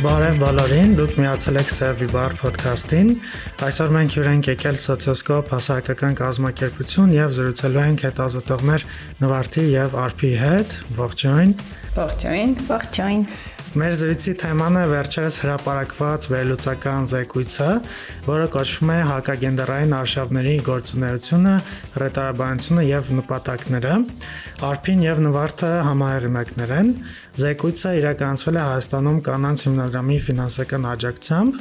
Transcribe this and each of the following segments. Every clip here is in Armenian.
Բարև բոլորին, դուք միացել եք Servi Bar podcast-ին։ Այսօր մենք հյուր ենք եկել սոցիոսկոպ հասարակական կազմակերպություն եւ զրուցելու ենք հետազոտողներ Նվարդի եւ Արփի հետ։ Ողջույն։ Ողջույն։ Ողջույն։ Մեր զրույցի թեման է վերջերս հրապարակված վերլուծական զեկույցը, որը կոչվում է հակագենդերային արշավների գործունեությունը, ռետարաբանությունը եւ նպատակները։ Արփին եւ Նվարդը համահեղինակներ են։ Զեկույցը իրականացվել է Հայաստանում կանանց հիմնադրամի ֆինանսական աջակցությամբ։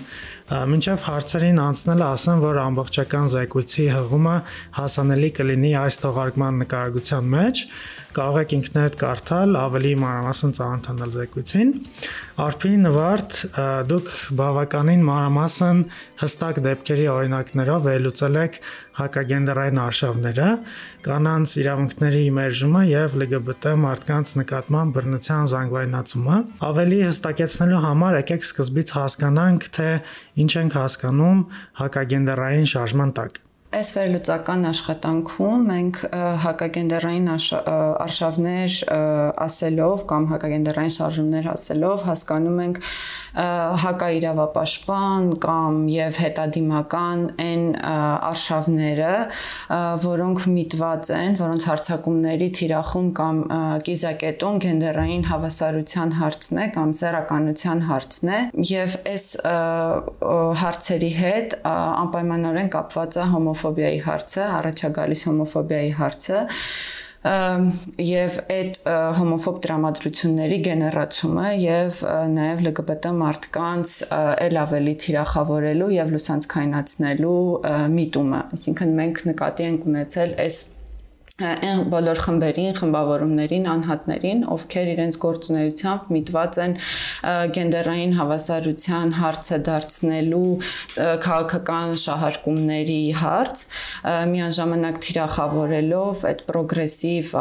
Մինչև հարցերին անցնելը ասեմ, որ ամբողջական զեկույցի հղումը հասանելի կլինի այս թողարկման նկարագրության մեջ կարող եք ինքներդ կարդալ, ավելի մանրամասն ծանոթանալ զեկույցին։ Արփի նվարդ դուք բավականին մանրամասն հստակ դեպքերի օրինակներով վերլուծել եք հակագենդերային արշավները, կանանց իրավունքների մերժումը եւ LGBT մարդկանց նկատմամբ բռնության զանգվայնացումը։ Ավելի հստակեցնելու համար եկեք սկզբից հասկանանք, թե ինչ ենք հասկանում հակագենդերային շարժման տակ։ Այս վերլուծական աշխատանքում մենք հակագենդերային արշավներ ասելով կամ հակագենդերային շարժումներ ասելով հասկանում ենք հակաիրավապաշտպան կամ եւ հետադիմական այն արշավները, որոնք միտված են, որոնց հարցակումների թիրախում կամ կիզակետում գենդերային հավասարության հարցն է կամ սեռականության հարցն է եւ այս հարցերի հետ անպայմանորեն կապված է հոմոֆոբիայի հարցը, առաջագալիս հոմոֆոբիայի հարցը եւ այդ հոմոֆոբ տրամադրությունների գեներացումը եւ նաեւ LGBT մարդկանց ել ավելի թիրախավորելու եւ լուսանցքայնացնելու միտումը այսինքն մենք նկատի ենք ունեցել այս այն բոլոր խմբերին, խմբավորումներին, անհատներին, ովքեր իրենց գործունեությամբ միտված են գենդերային հավասարության հարցը դարձնելու քաղաքական շահարկումների հարց, միաժամանակ թիրախավորելով այդ պրոգրեսիվ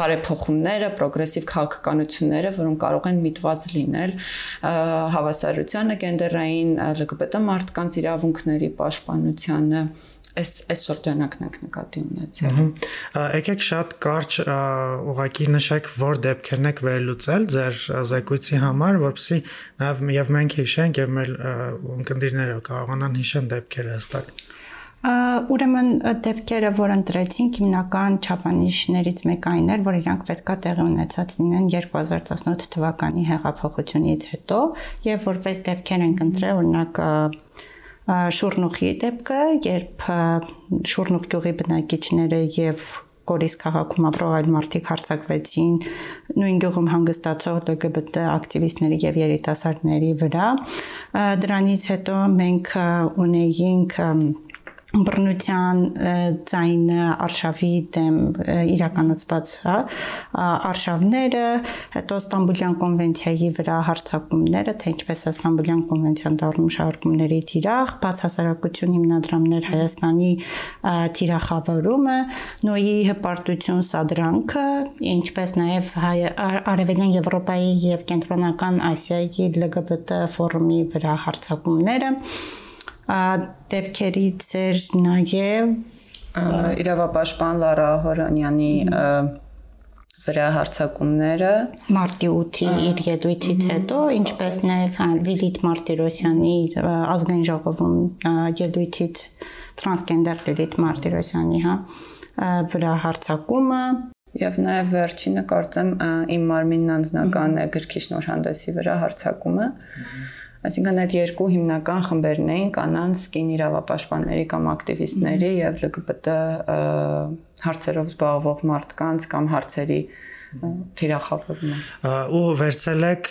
բարեփոխումները, պրոգրեսիվ քաղաքականությունները, որոնք կարող են միտված լինել հավասարությանը գենդերային LGBT մարդկանց իրավունքների պաշտպանությանը այս այս շրջանակն եք նկատի ունեցել։ Եկեք շատ կարճ ուղակի նշեք, որ դեպքերն եք վերլուծել ձեր զեկույցի համար, որովհետեւ նաև եւ մենք հիշենք եւ մեր ընկերները կարողանան հիշեն դեպքերը հստակ։ Ուրեմն դեպքերը, որ ընտրեցինք, հիմնական չափանիշներից մեկը այն էր, որ իրանք պետքա տեղի ունեցած լինեն 2018 թվականի հեղափոխությունից հետո, եւ որպես դեպքեր ենք ընտրել, օրինակ շուրնուխի դեպքը, երբ շուրնուխ գյուղի բնակիչները եւ Գորիս քաղաքում ապրող այլ մարդիկ հարցակվեցին նույն գյուղում հանգստացող LGBT ակտիվիստների եւ երիտասարդների վրա։ Դրանից հետո մենք ունեինք բռնության ձայնը արշավի դեմ իրականացված, հա, արշավները, հետո Ստամբուլյան կոնվենցիայի վրա հարցակումները, թե ինչպես է Ստամբուլյան կոնվենցիան դառնում շահարկումների թիրախ, բաց հասարակություն հիմնադրամներ Հայաստանի թիրախավորումը, նոյի հպարտություն սադրանքը, ինչպես նաև Արևելյան Եվրոպայի եւ Կենտրոնական Ասիայի LGBT ֆորումի վրա հարցակումները դեպքերից էր նաև իրավապաշտպան Լարա Հորանյանի վրա հարցակումները մարտի 8-ի իր ելույթից հետո, ինչպես նաև Լիլիթ Մարտիրոսյանի ազգային ժողովում ելույթից տրանսգենդեր Լիլիթ Մարտիրոսյանի, հա, վրա հարցակումը Եվ նաև վերջինը կարծեմ իմ մարմինն անձնական գրքի շնորհանդեսի վրա հարցակումը։ Այսինքն այդ երկու հիմնական խմբերն էին կանանց կին իրավապաշտպանների կամ ակտիվիստների եւ LGBT հարցերով զբաղվող մարդկանց կամ հարցերի թիրախավորումը։ Ու վերցել եք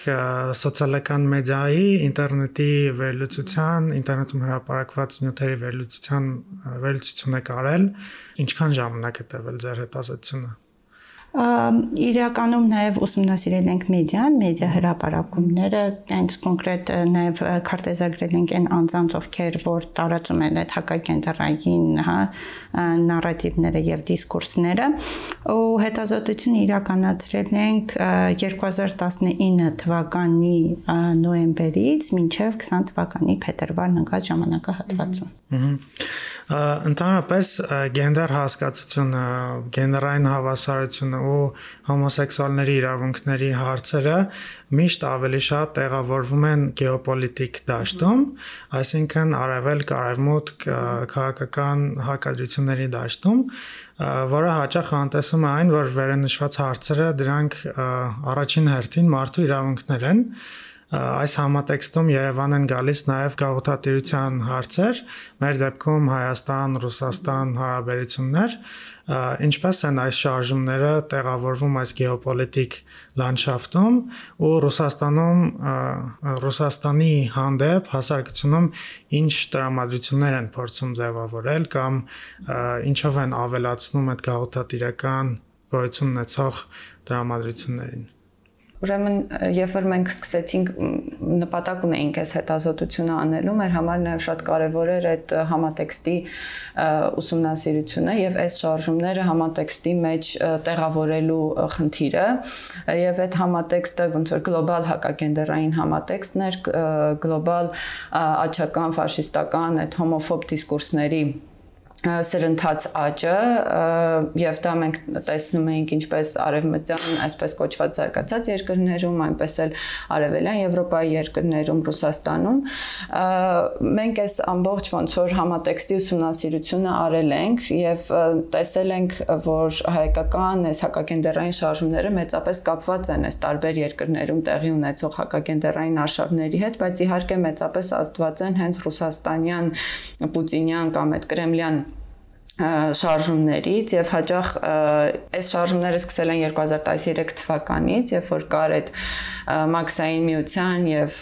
սոցիալական մեդիայի, ինտերնետի վերլուծության, ինտերնետում հրապարակված նյութերի վերլուծության վերլուծություն եք արել։ Ինչքան ժամանակ է տևել ձեր հետազոտությունը իրականում նաև ուսումնասիրել ենք մեդիան, մեդիա հրապարակումները, այնց կոնկրետ նաև քարտեզագրել ենք այն անձանց, ովքեր որ տարածում են այդ հակագենդերային, հա, նարատիվները եւ դիսկուրսները, ու հետազոտությունը իրականացրել ենք 2019 թվականի նոյեմբերից մինչև 20 թվականի փետրվար ընկած ժամանակահատվածում։ Ընդհանրապես գենդեր հասկացությունը, գենդերային հավասարությունը ու հոմոսեքսուալների իրավունքների հարցերը միշտ ավելի շատ տեղավորվում են գեոպոլիտիկ դաշտում, այսինքն արևելք, արևմուտք, քաղաքական հակադրությունների դաշտում, որը հաճախ անտեսում է այն, որ վերենշված հարցերը դրանք առաջին հերթին մարդու իրավունքներ են, այս համատեքստում Երևան են գալիս նաև գաղութատիրության հարցեր, մեր դեպքում Հայաստան, Ռուսաստան հարաբերություններ, ինչպես են այս շարժումները տեղավորվում այս գեոպոլիտիկ լանդշաֆտում ու Ռուսաստանում Ռուսաստանի հանդեպ հասարակությունում ինչ տրամադրություններ են փորձում ձևավորել կամ ինչով են ավելացնում այդ գաղութատիրական գոյություն ունեցող տրամադրություններին Ուրեմն, երբ որ մենք սկսեցինք նպատակ ունեինք այս հետազոտությունը անելու, մեր համար նաև շատ կարևոր էր այդ համատեքստի ուսումնասիրությունը եւ այս շարժումները համատեքստի մեջ տեղավորելու խնդիրը եւ այդ համատեքստը ոնց որ գլոբալ հակագենդերային համատեքստն էր, գլոբալ աչական ֆաշիստական այդ հոմոֆոբ դիսկուրսների սրընթաց աճը եւ դա մենք տեսնում էինք ինչպես արևմտյան այսպես կոչված զարգացած երկրներում, այնպես էլ արևելյան Եվրոպայի երկրներում, Ռուսաստանում մենք այս ամբողջ ոնց որ համատեքստի ուսումնասիրությունը արել ենք եւ տեսել ենք, որ հայկական այս հակագենդերային շարժումները մեծապես կապված են այս տարբեր երկրներում տեղի ունեցող հակագենդերային արշավների հետ, բայց իհարկե մեծապես ազդված են հենց ռուսաստանյան, պուտինյան կամ այդ կրեմլյան շարժումներից եւ հաջող այս շարժումները սկսել են 2013 թվականից, երբ որ կար այդ մաքսային միության եւ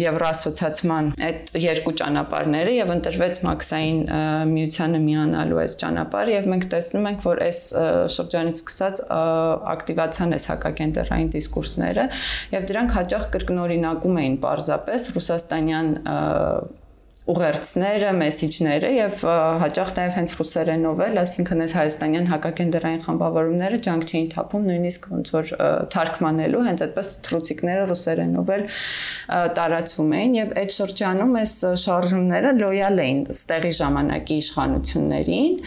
եվրասոցիացիան այդ երկու ճանապարհները եւ ընտրվեց մաքսային միությանը միանալու այս ճանապարհը եւ մենք տեսնում ենք, որ այս շրջանից սկսած ակտիվացան այս հակագենդերային դիսկուրսները եւ դրանք հաջող կրկնօրինակում էին պարզապես ռուսաստանյան ուղերձները, մեսիջները եւ հաճախ նաեւ հենց ռուսերենով էլ, այսինքն այս հայաստանյան հակագենդերային խմբավորումները ջանք չէին թափում նույնիսկ ոնց որ թարգմանելու, հենց այդպես թրուցիկները ռուսերենով էլ տարածվում էին եւ այդ շրջանում այս շարժումները լոյալ էին ստեղի ժամանակի իշխանություններին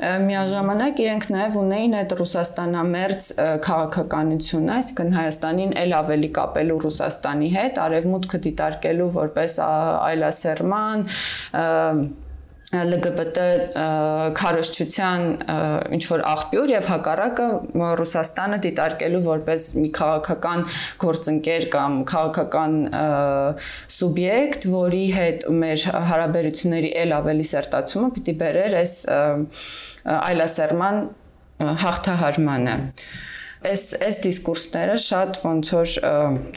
միաժամանակ իրենք նաև ունեին այդ ռուսաստանամերձ քաղաքականությունը, այսինքն Հայաստանին ել ավելի կապելու Ռուսաստանի հետ, արևմուտքը դիտարկելու որպես այլասերման LGBT քարոշչության ինչ որ աղբյուր եւ հակառակը Ռուսաստանը դիտարկելու որպես մի քաղաքական գործընկեր կամ քաղաքական սուբյեկտ, որի հետ մեր հարաբերությունների ել ավելի սերտացումը պիտի բերեր այս այլասերման հաղթահարմանը այս այս դիսկուրսները շատ ոնց որ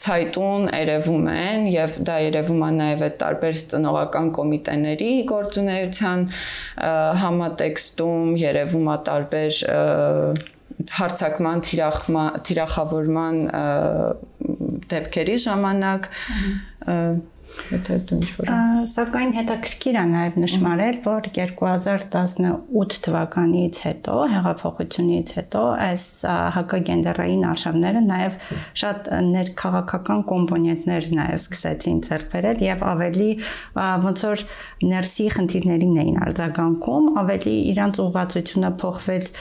ցայտուն երևում են եւ դա երևում է նաեւ այդ տարբեր ծնողական կոմիտեների գործունեության համատեքստում երևում է տարբեր հարցակման, թիրախավորման դեպքերի ժամանակ Եթե դու ինչ-որ։ Սակայն հետաքրքիր է նաև նշмарել, որ 2018 թվականից հետո, հեղափոխությունից հետո այս հակագենդերային արշավները նաև շատ ներքաղաքական կոմպոնենտներ նաև սկսեցին ծերբերել եւ ավելի ոնց որ ներսի խնդիրներին էին արձագանքում, ավելի իրանց ուղղվածությունը փոխվեց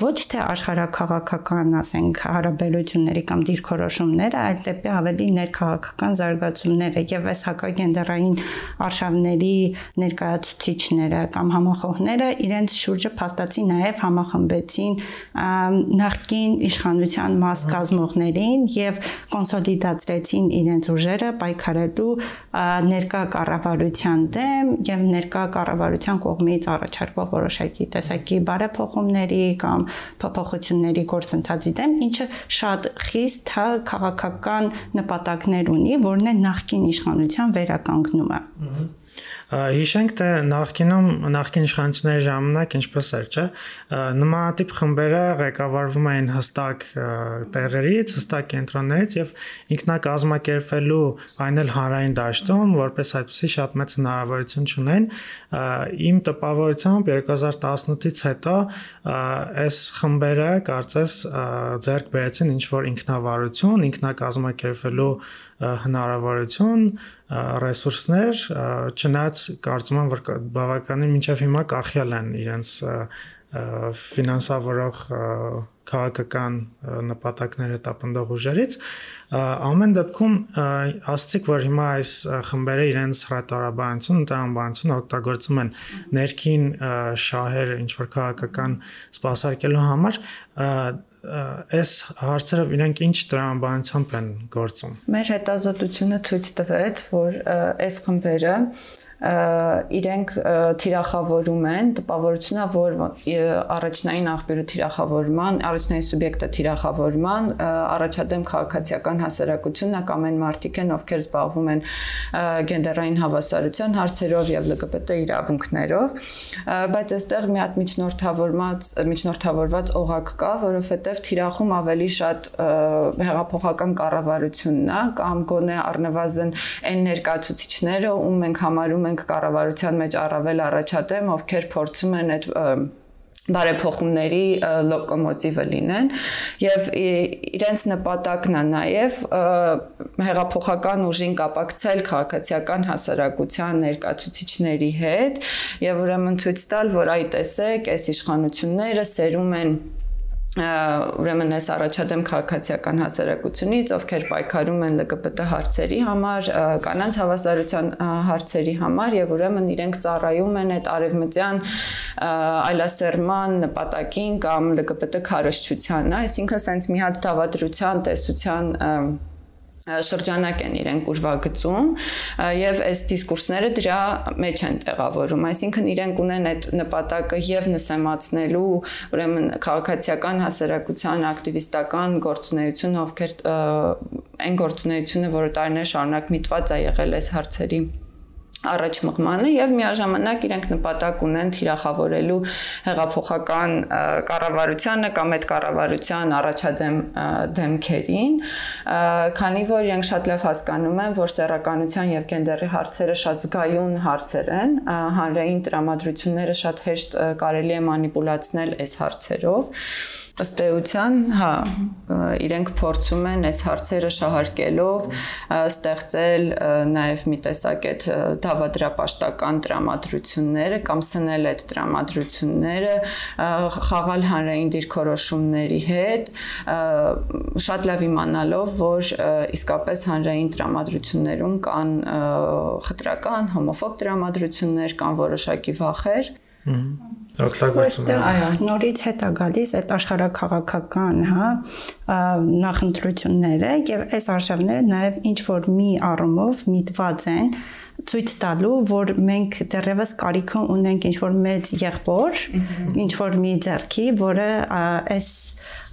ոչ թե աշխարհակաղաքական, ասենք, հարաբերությունների կամ դիրքորոշումները, այլ դեպի ավելի ներքաղաքական զարգացումները եւ այս հակագենդերային արշավների ներկայացուցիչները կամ համախոհները իրենց շուրջը փաստացի նաև համախմբեցին նախկին իշխանության մաս կազմողներին եւ կոնսոլիդացրեցին իրենց ուժերը պայքարելու ներկա կառավարության դեմ եւ ներկա կառավարության կողմից առաջարկվող որոշակի տեսակի բարեփոխումների կամ փոփոխությունների գործընթացի դեմ, ինչը շատ խիստ քաղաքական նպատակներ ունի, որն է նախկին իշխանության իշխանության վերականգնումը։ Հիշենք թե նախկինում նախկին իշխանությունների ժամանակ ինչպես էր, չէ՞, նմանատիպ խմբերը ղեկավարվում էին հստակ տեղերից, հստակ կենտրոններից եւ ինքնակազմակերպելու այն էլ հանրային դաշտում, որպես այդպեսի շատ մեծ հնարավորություն ունեն։ Իմ տպավորությամբ 2018-ից հետո այս խմբերը կարծես ձեռք բերեցին ինչ որ ինքնավարություն, ինքնակազմակերպելու հնարավորություն, ռեսուրսներ, չնայած կարծում եմ որ բավականին մինչև հիմա կախյալ են իրենց ֆինանսավորող քաղաքական նպատակները տապնդող ուժերից ամեն դեպքում ասցիկ որ հիմա այս խմբերը իրենց հրատարաբանություն, տրամաբանություն օգտագործում են ներքին շահերը ինչ որ քաղաքական սպասարկելու համար այս հարցերով իրենք ինչ տրամաբանությամբ են գործում։ Մեր հետազոտությունը ցույց տվեց, որ այս խմբերը իրենք թիրախավորում են տպավորությունա որ առաջնային աղբյուրը թիրախավորման, առաջնային սուբյեկտը թիրախավորման, առաջադեմ քաղաքացիական հասարակությունն կամ այն մարդիկ են, ովքեր զբաղվում են գենդերային հավասարության հարցերով եւ LGBT իրավունքներով, բայց այստեղ մի հատ միջնորդավորված միջնորդավորված օղակ կա, որովհետեւ թիրախում ավելի շատ հեղափոխական կառավարությունն է կամ գոնե առնվազն այն ներկայացուցիչները, ում մենք համարում ենք կառավարության մեջ առավել առաջադեմ, ովքեր փորձում են այդ բարեփոխումների լոկոմոտիվը լինեն եւ իրենց նպատակն է նաեւ հեղափոխական ուժին կապակցել քաղաքացիական հասարակության ներկայացուցիչների հետ եւ ուրեմն ցույց տալ, որ այ տեսեք, այս իշխանությունները սերում են ուրեմն այս առաջադեմ քաղաքացիական հասարակությունից, ովքեր պայքարում են LGBT հարցերի համար, կանանց հավասարության հարցերի համար եւ ուրեմն իրենք ծառայում են այդ արևմտյան այլասերման նպատակին կամ LGBT քարոշչությանը, այսինքն sense մի հատ դավադրության տեսության շրջանակ են իրենք ուրվագծում եւ այս դիսկուրսները դրա մեջ են տեղավորում այսինքն իրենք ունեն այդ նպատակը եւ նսեմացնելու ուրեմն քաղաքացիական հասարակության ակտիվիստական գործունեությունը ովքեր այն գործունեությունը որը տարիներ շարունակ միտված է եղել այս հարցերի առաջ մղմանը եւ միաժամանակ իրենք նպատակ ունեն թիրախավորելու հեղափոխական կառավարությանը կամ այդ կառավարության առաջադեմ դեմքերին, քանի որ իրենք շատ լավ հասկանում են, որ սեռականության եւ գենդերի հարցերը շատ զգայուն հարցեր են, հանրային տրամադրությունները շատ հեշտ կարելի է մանիպուլացնել այս հարցերով ըստ էության, հա, իրենք փորձում են այս հարցերը շահարկելով ստեղծել նաև մի տեսակ այդ դավադրապաշտական տրամադրությունները կամ սնել այդ տրամադրությունները, խաղալ հանրային դիրքորոշումների հետ, շատ լավ իմանալով, որ իսկապես հանրային տրամադրություններում կան խտրական, հոմոֆոբ տրամադրություններ, կան որոշակի վախեր։ Ահա օգտագործում են։ Այո, նորից հետ է գալիս այդ աշխարհակաղակական, հա, նախընտրությունները եւ այս արժևները նաեւ ինչ որ մի առումով միտված են ցույց տալու, որ մենք դեռևս կարիք ունենք ինչ որ մեծ եղբոր, ինչ որ մի ձեռքի, որը այս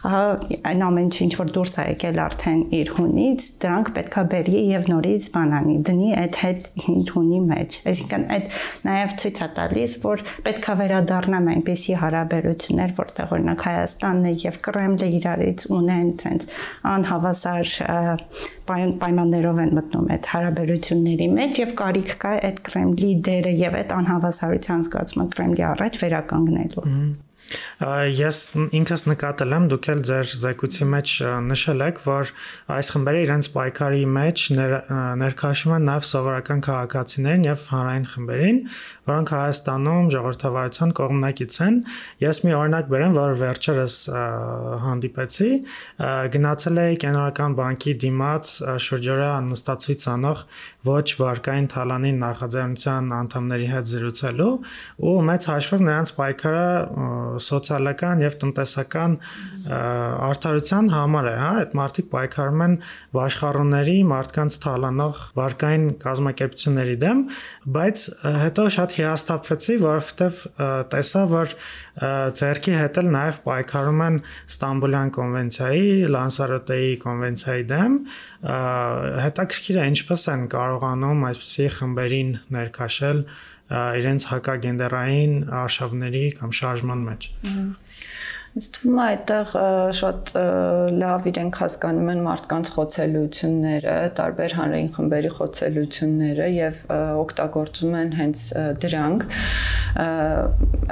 այն ամեն ինչ որ դուրս է եկել արդեն իր հունից, դրանք պետքա բերի եւ նորից բանանի, դնի այդ հետ հունի մեջ։ Այսինքն այդ նաեւ ցույց է տալիս, որ պետքա վերադառնան այնպիսի հարաբերություններ, որտեղ օրինակ Հայաստանն եւ Կրեմլը իրարից ունեն ցենց անհավասար պայմաններով են մտնում այդ հարաբերությունների մեջ եւ կարիք կա այդ Կրեմլի դերը եւ այդ անհավասարության զգացումը Կրեմլի առաջ վերականգնելու։ Ես ինքս նկատել եմ, դուք էլ ձեր զեկույցի մեջ նշել եք, որ այս խմբերը իրենց պայքարի մեջ ներքաշում են նաև սովորական քաղաքացիներին եւ հանրային խմբերին, որոնք Հայաստանում ժողովրդավարության կողմնակից են։ Ես մի օրինակ բերեմ, որ վերջերս հանդիպեցի, գնացել էի կենտրոնական բանկի դիմաց շրջօրյա նստածույց անող ոչ վարկային թալանի նախաձեռնության անդամների հետ զրուցելու ու մեծ հաշվով նրանց պայքարը սոցիալական եւ տնտեսական արդարության համար է, հա, այդ մարդիկ պայքարում են աշխարհունների մարդկանց թալանող վարկային կազմակերպությունների դեմ, բայց հետո շատ հիասթափվեցի, որովհետեւ տեսա, որ ցերկի հետ էլ նաեւ պայքարում են Ստամբուլյան կոնվենցիայի, Լանսարոտեի կոնվենցիայի դեմ, հետաքրքիր է ինչպես են կարողանում այսպիսի խմբերին ներքաշել իրենց հակագենդերային արշավների կամ շարժման մեջ։ Ինձ թվում է այդտեղ շատ լավ իրենք հասկանում են մարդկանց խոցելությունները, տարբեր հանրային խմբերի խոցելությունները եւ օգտագործում են հենց դրանք։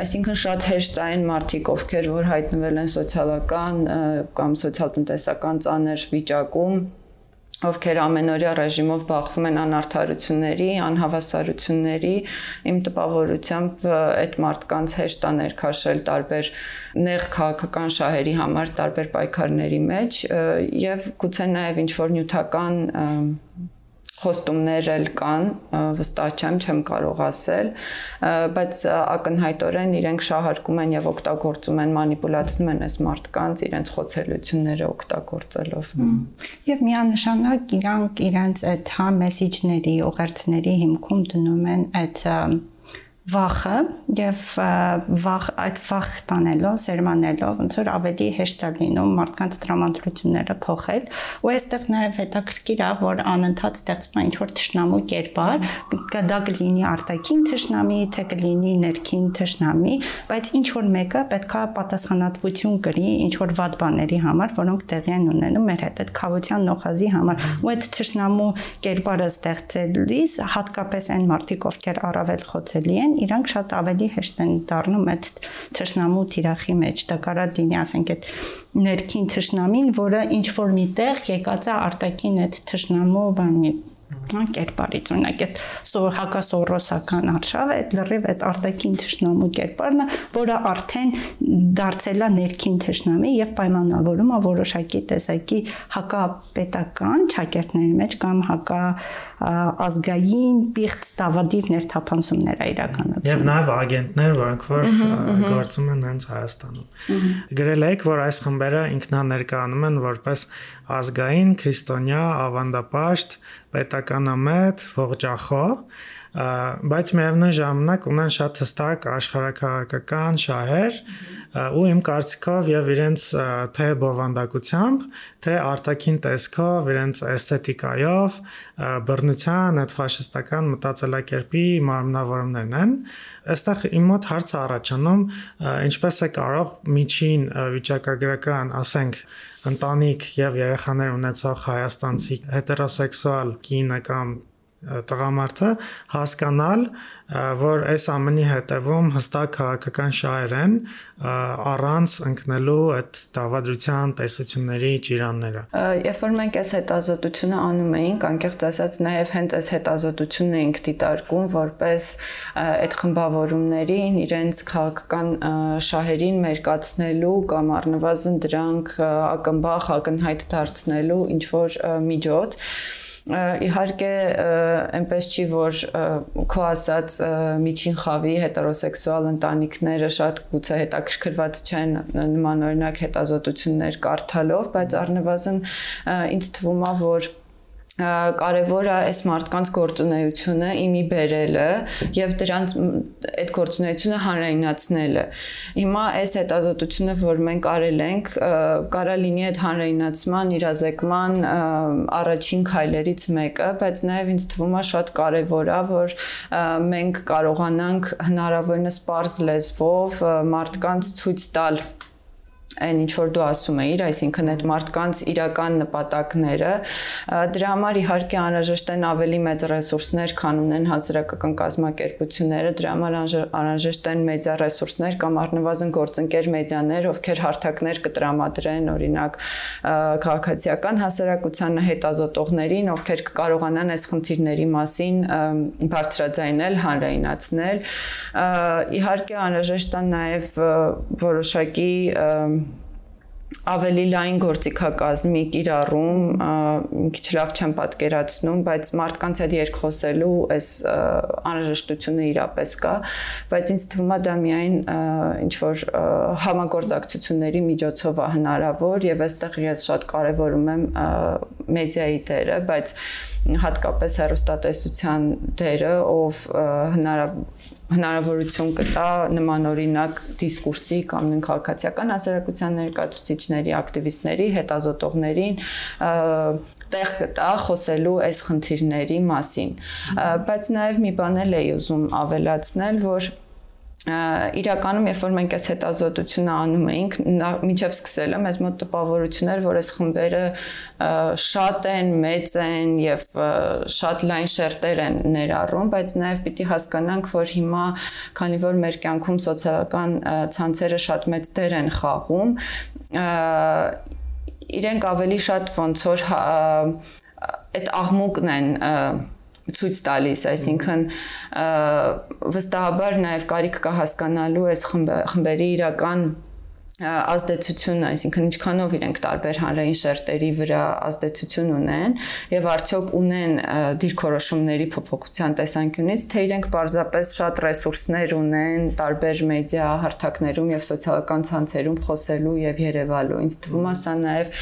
Այսինքն շատ հեշտ այն մարդիկ, ովքեր որ հայտնվել են սոցիալական կամ սոցիալ-տնտեսական ծանր վիճակում, ովքեր ամենօրյա ռեժիմով բախվում են անարթարությունների, անհավասարությունների, իմ տպավորությամբ այդ մարդկանց հեշտ է ներքաշել տարբեր նեղ քաղաքական շահերի համար տարբեր պայքարների մեջ եւ գուցե նաեւ ինչ որ նյութական խոստումներ էլ կան, վստահ չեմ, չեմ կարող ասել, բայց ակնհայտորեն իրենք շահարկում են եւ օգտագործում են, մանիպուլացնում են այս մարդկանց իրենց խոցելությունները օգտագործելով։ Եւ միանշանակ իրանք իրենց այդ հա մեսեջների, ուղերձների հիմքում դնում են այդ վախը եւ վախ այդ վախ տանելով, սերմանելով, ոնց որ ավելի հեշտ է լինում մարդկանց տրամադրությունները փոխել, ու այստեղ նաեւ հետաքրքիր է, որ անընդհատ ստեղծվում է ինչ որ ճշնամու կերպար, դա կլինի արտաքին ճշնամի, թե կլինի ներքին ճշնամի, բայց ինչ որ մեկը պետքա պատասխանատվություն կրի ինչ որ վատ բաների համար, որոնք տեղի են ունենում մեր հետ այդ խավության նոխազի համար։ Ու այդ ճշնամու կերպարը ստեղծելիս հատկապես այն մարդիկ, ովքեր առավել խոցելի են, իրանք շատ ավելի հեշտ են դառնում այդ ճշնամու թիրախի մեջ։ Դա կարա լինի, ասենք, այդ ներքին ճշնամին, որը ինչ որ միտեղ եկած է արտաքին այդ ճշնամու բանի կերպարից օրինակ այդ սոր հակասորոսական արշավ է լրիվ այդ արտաքին թշնամու կերպարն է որը արդեն դարձել է ներքին թշնամի եւ պայմանավորում է որոշակի տեսակի հակապետական ճակերտների մեջ կամ հակա ազգային պիղծ տավադիր ներթափանցումներ է իրականացում եւ նաեւ ագենտներ որոնք որ գործում են հենց Հայաստանում գրել եք որ այս խմբերը ինքնաներկայանում են որպես ազգային քրիստոնյա ավանդապաշտ պետականամետ ողջախո բայց միևնույն ժամանակ ունեն շատ հստակ աշխարհակաղակական շահեր ու իմ կարծիքով եւ իրենց թե բովանդակությամբ, թե արտաքին տեսքով, իրենց էսթետիկայով, բռնության այդ ֆաշիստական մտածելակերպի մարմնավորումներն են։ Այստեղ իմ մոտ հարց է առաջանում, ինչպես է կարող միջին վիճակագրական, ասենք, ընտանիք եւ երեխաներ ունեցող հայաստանցի հետերոսեքսուալ կինը կամ տղամարդը հասկանալ, որ այս ամենի հետևում հստակ քաղաքական շահեր են առանց ընկնելու այդ դավադրության տեսությունների ճիրանները։ Երբ որ մենք այս հետազոտությունը անում էինք, անկեղծ ասած, նաև հենց այս հետազոտությունն էինք դիտարկում որպես այդ խմբավորումներին իրենց քաղաքական շահերին մերկացնելու կամ առնվազն դրանք ակնբախ ակնհայտ դարձնելու ինչ որ միջոց իհարկե այնպես չի որ քո ասած միջին խավի հետերոսեքսուալ ընտանիքները շատ գուցե հետաքրքրված չեն նման օրինակ հետազոտություններ կարդալով, բայց առնվազն ինձ թվում է որ կարևոր է այս մարդկանց գործունեությունը իմի բերելը եւ դրանց այդ գործունեությունը հանրայնացնելը։ Հիմա այս հետազոտությունը, որ մենք արել ենք, կարա լինի այդ հանրայնացման, իրազեկման առաջին քայլերից մեկը, բայց նաեւ ինձ թվում է շատ կարևոր է, որ մենք կարողանանք հնարավորինս པարզ լեզվով մարդկանց ցույց տալ այն ինչ որ դու ասում էիր, այսինքն այդ մարդկանց իրական նպատակները, դրա համար իհարկե անհրաժեշտ են ավելի մեծ ռեսուրսներ, քան ունեն հասարակական կազմակերպությունները, դրա համար անհրաժեշտ են մեդիա ռեսուրսներ կամ առնվազն գործընկեր մեդիաներ, ովքեր հարթակներ կտրամադրեն, օրինակ քաղաքացիական հասարակությանը հետազոտողներին, ովքեր կկարողանան այս խնդիրների մասին բարձրաձայնել, հանրայնացնել։ Իհարկե անհրաժեշտ է նաև որոշակի ավելի լայն գործիքակազմի կիրառում, մի քիչ լավ չեմ պատկերացնում, բայց մարդկանց հետ երկխոսելու այս անհրաժեշտությունը իրապես կա, բայց ինձ թվում է դա միայն ինչ որ համագործակցությունների միջոցով է հնարավոր եւ այստեղ ես շատ կարեւորում եմ մեդիայի դերը, բայց հատկապես հերոստատեսության դերը, ով հնարավոր հնարավորություն կտա նմանօրինակ դիսկուրսի կամ քաղաքացիական հասարակության ներկայացուցիչների, ակտիվիստների, հետազոտողներին տեղ կտա խոսելու այս խնդիրների մասին։ Բայց նաև մի բան էլ էի ուզում ավելացնել, որ իրականում երբ որ մենք այս հետազոտությունը անում էինք միջև սկսելը մեզ մոտ տպավորություններ որ այս խմբերը շատ են մեծ են եւ շատ լայն շերտեր են ներառում բայց նաեւ պիտի հասկանանք որ հիմա քանի որ մեր կյանքում սոցիալական ցանցերը շատ մեծ դեր են խաղում իրենք ավելի շատ ոնց որ այդ աղմուկն են ցույց տալիս, այսինքն վստահաբար նաև կարիք կա հասկանալու այս խմբերի իրական ազդեցություն, այսինքն ինչքանով իրենք տարբեր հանրային շերտերի վրա ազդեցություն ունեն եւ արդյոք ունեն դիրքորոշումների փոփոխության տեսանկյունից, թե իրենք պարզապես շատ ռեսուրսներ ունեն տարբեր մեդիա հարթակներում եւ սոցիալական ցանցերում խոսելու եւ երևալու։ Ինձ թվում է սա նաեւ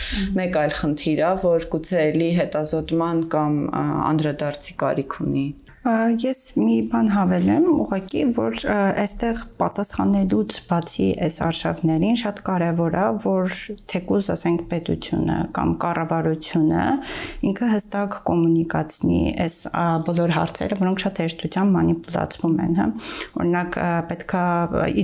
մեկ այլ խնդիր է, որ գուցե էլի հետազոտման կամ անդրադարձի կարիք ունի։ Ես մի բան հավելեմ, ուղղակի որ այստեղ պատասխանելուց բացի այս արշավներին շատ կարևոր է, որ թեկուզ ասենք պետությունը կամ կառավարությունը ինքը հստակ կոմունիկացնի այս բոլոր հարցերը, որոնք շատ հեշտությամբ մանիպուլացվում են, հա։ Օրինակ պետքա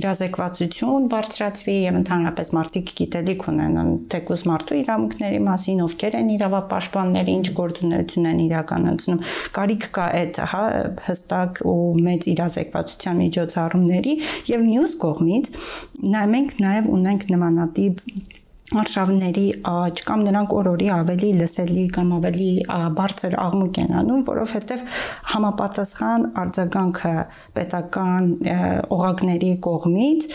իրազեկվածություն բարձրացվի եւ ընդհանրապես մարդիկ գիտելիք ունենան թեկուզ մարդու իրավունքների մասին, ովքեր են իրավապաշտպանները, ինչ գործունեություն են իրականացնում։ Կարիք կա այդ, հա, հստակ ու մեծ իրազեկվածության միջոցառումների եւ մյուս կողմից նա մենք նաեւ ունենք նմանատիպ արշավների աճ կամ նրանք օրորի ավելի լսելի կամ ավելի բարձր աղմուկ են անում, որովհետև համապատասխան արձագանքը պետական օղակների կողմից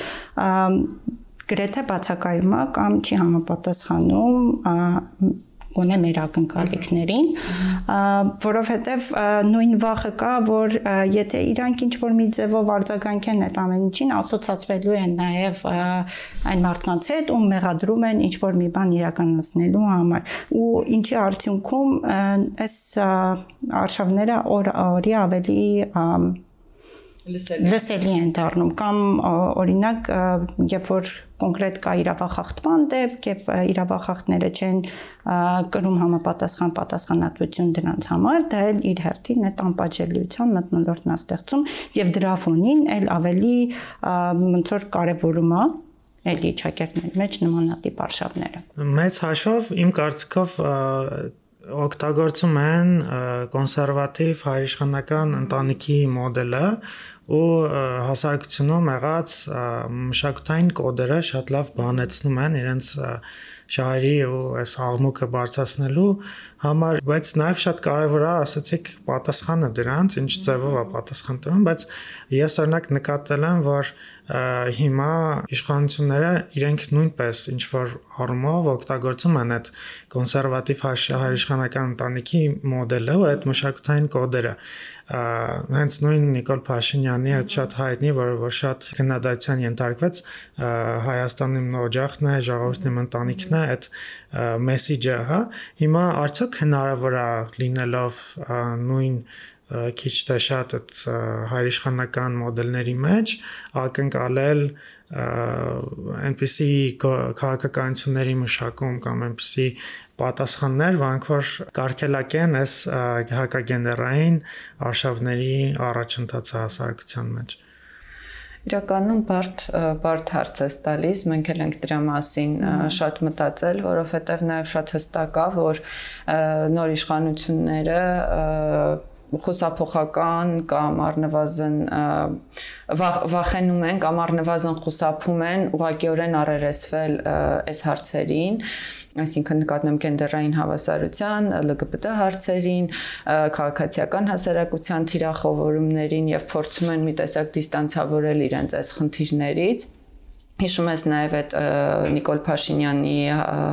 գրեթե բացակայում է կամ չի համապատասխանում գոնե մեր ակնկալիքներին, որովհետև նույն վախը կա, որ եթե իրանք ինչ որ մի ձևով արձագանքեն այդ ամեն ինչին, ասոցացվելու են նաև այն մարդկանց հետ, ում մեղադրում են ինչ որ մի բան իրականացնելու համար։ Ու ինչի արդյունքում այս արշավները օր օրի ավելի լսելի լսելի են դառնում կամ օրինակ երբ որ կոնկրետ կա իրավախախտման դեպք եւ իրավախախտները չեն կրում համապատասխան պատասխանատվություն դրանց համար, դա էլ իր հերթին այդ անպատժելիության մտնոլորտն է ստեղծում եւ դրա ֆոնին էլ ավելի ոնց որ կարեւորում է էլի ճակերտների մեջ նմանատիպ արշավները։ Մեծ հաշվով իմ կարծիքով օգտագործում են կոնսերվատիվ հայրիշխանական ընտանիքի մոդելը, ու հասարակությունում եղած մշակութային կոդերը շատ լավ բանեցնում են իրենց շահերի ու այս աղմուկը բարձրացնելու համար, բայց նաև շատ կարևոր է, ասացիք, պատասխանը դրանց, ինչ ձևով է պատասխան տրում, բայց ես օրինակ նկատել եմ, որ հիմա իշխանությունները իրենք նույնպես ինչ որ առումով օգտագործում են այդ կոնսերվատիվ հայրիշխանական ընտանիքի մոդելը ու այդ մշակութային կոդերը հենց նույն Նիկոլ Փաշինյանի այդ շատ հայտնի, որը որ շատ քննադատության ենթարկվեց Հայաստանի օջախն է, ժողովրդի ընտանիքն է, այդ մեսեջը, հա։ Հիմա արդյոք հնարավոր է լինելով նույն քիչ թե շատ այդ հայրիշխանական մոդելների մեջ ակնկալել այնպիսի քաղաքականությունների մշակում կամ այնպիսի պատասխաններ, որոնք որ կարգելակեն այս հակագենդերային արշավների առաջընթացը հասարակության մեջ։ Իրականում բարդ բարդ հարց է տալիս, մենք էլ ենք դրա մասին շատ մտածել, որովհետև նաև շատ հստակ է, որ նոր իշխանությունները խուսափողական կամ առնվազն վախենում են կամ առնվազն խուսափում են ուղղակիորեն առերեսվել այս հարցերին, այսինքն նկատնում գենդերային հավասարության, LGBT հարցերին, քաղաքացիական հասարակության թիրախավորումներին եւ փորձում են մի տեսակ դիստանցավորել իրենց այս խնդիրներից Հիշում ես նաև այդ Նիկոլ Փաշինյանի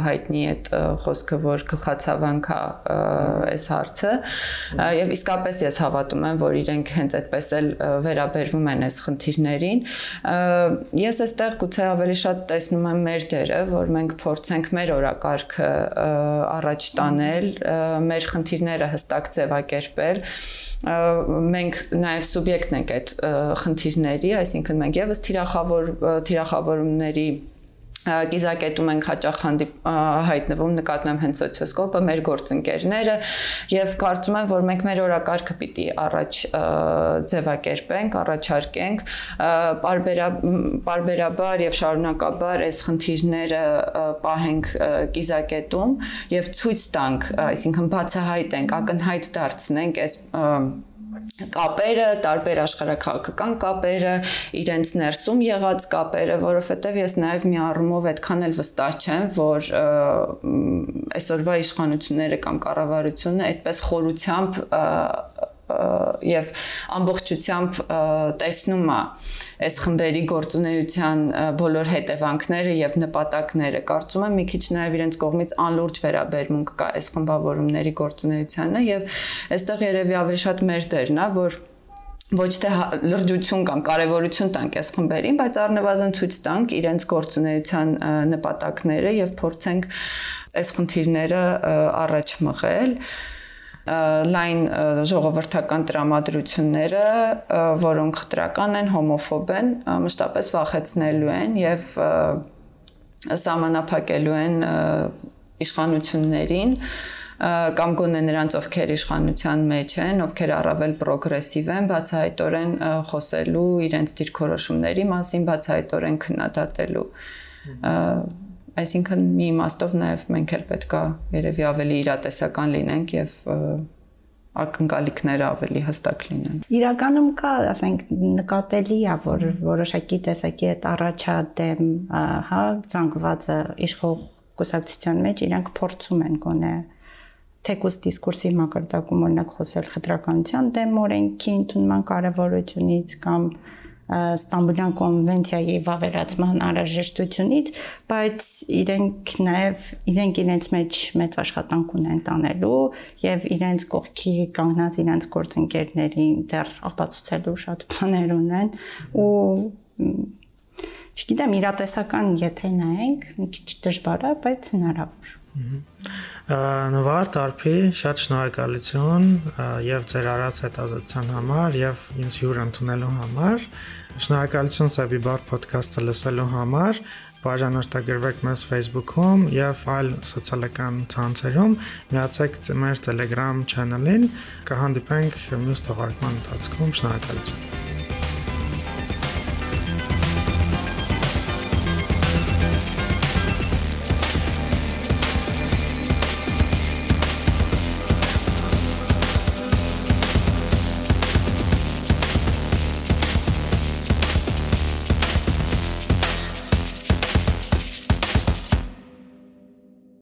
հայտնի այդ խոսքը, որ գլխացավանք է այս հարցը, եւ իսկապես ես հավատում եմ, որ իրենք հենց այդպես էլ վերաբերվում են այս խնդիրներին։ Ես այստեղ գուցե ավելի շատ տեսնում եմ մեր դերը, որ մենք փորձենք մեր օրակարգը առաջ տանել, մեր խնդիրները հստակ ձևակերպել։ Մենք նաև սուբյեկտ ենք այդ խնդիրների, այսինքն մենք եւս թիրախավոր թիրախավոր որումների կիզակետում ենք հաճախ հանդիպ հայտնվում նկատնում հենց սոցիոսկոպը մեր գործընկերները եւ կարծում եմ որ մենք մեր օրակարգը պիտի առաջ ձևակերպենք, առաջարկենք բարբերաբար եւ շարունակաբար այս խնդիրները պահենք կիզակետում եւ ցույց տանք, այսինքն բացահայտենք, ակնհայտ դարձնենք այս կապերը, տարբեր աշխարհակաղակական կապերը, իրենց ներսում եղած կապերը, որովհետև ես նաև մի առումով այդքան էլ վստահ չեմ, որ այսօրվա իշխանությունները կամ կառավարությունը այդպես խորությամբ եւ ամբողջությամբ տեսնում է այս խմբերի գործունեության բոլոր հետևանքները եւ նպատակները։ Կարծում եմ մի քիչ նաեւ իրենց կողմից անլուրջ վերաբերմունք կա այս խմբավորումների գործունեությանը եւ այստեղ երևի ավելի շատ մեր դերն է, որ ոչ թե լրջություն կամ կարևորություն տանք այս խմբերին, բայց առնվազն ցույց տանք իրենց գործունեության նպատակները եւ փորձենք այս խնդիրները առաջ մղել լայն ժողովրդական տրամադրությունները, որոնք խտրական են, հոմոֆոբ են, մշտապես վախեցնելու են եւ սահմանափակելու են իշխանություններին կամ գոնե նրանց ովքեր իշխանության մեջ են, ովքեր առավել պրոգրեսիվ են, բացահայտորեն խոսելու իրենց դիրքորոշումների մասին, բացահայտորեն քննադատելու Այսինքն մի իմաստով նաև մենք էլ պետքա երևի ավելի իրատեսական լինենք եւ ակնկալիքները ավելի հստակ լինեն։ Իրականում կա, ասենք, նկատելի է, որ որոշակի տեսակի այդ առաջադեմ, հա, ցանկվածը իշխող կուսակցության մեջ իրանք փորձում են գոնե թեկուս դիսկուրսի մակարդակում օրինակ խոսել խտրականության դեմ օրենքի ընդունման կարևորությունից կամ Ստամբուլյան կոնվենցիայի վավերացման անհրաժեշտությունից, բայց իրենք նաև իրենք իրենց մեջ մեծ աշխատանք ունեն տանելու եւ իրենց կողքի կանգնած իրենց գործընկերներին դեռ ապացուցելու շատ բաներ ունեն ու չգիտեմ իրատեսական եթե նայենք մի քիչ դժվար է, բայց հնարավոր։ Նվար Տարփի շատ շնորհակալություն եւ ձեր արած հետազոտության համար եւ ինձ հյուր ընդունելու համար։ Շնորհակալություն Սաբի բար ոդքասթը լսելու համար։ Բաժանորդագրվեք մեզ Facebook-ում եւ այլ սոցիալական ցանցերում։ Միացեք մեր Telegram channel-ին։ Կհանդիպենք մյուս թողարկման ընթացքում։ Շնորհակալություն։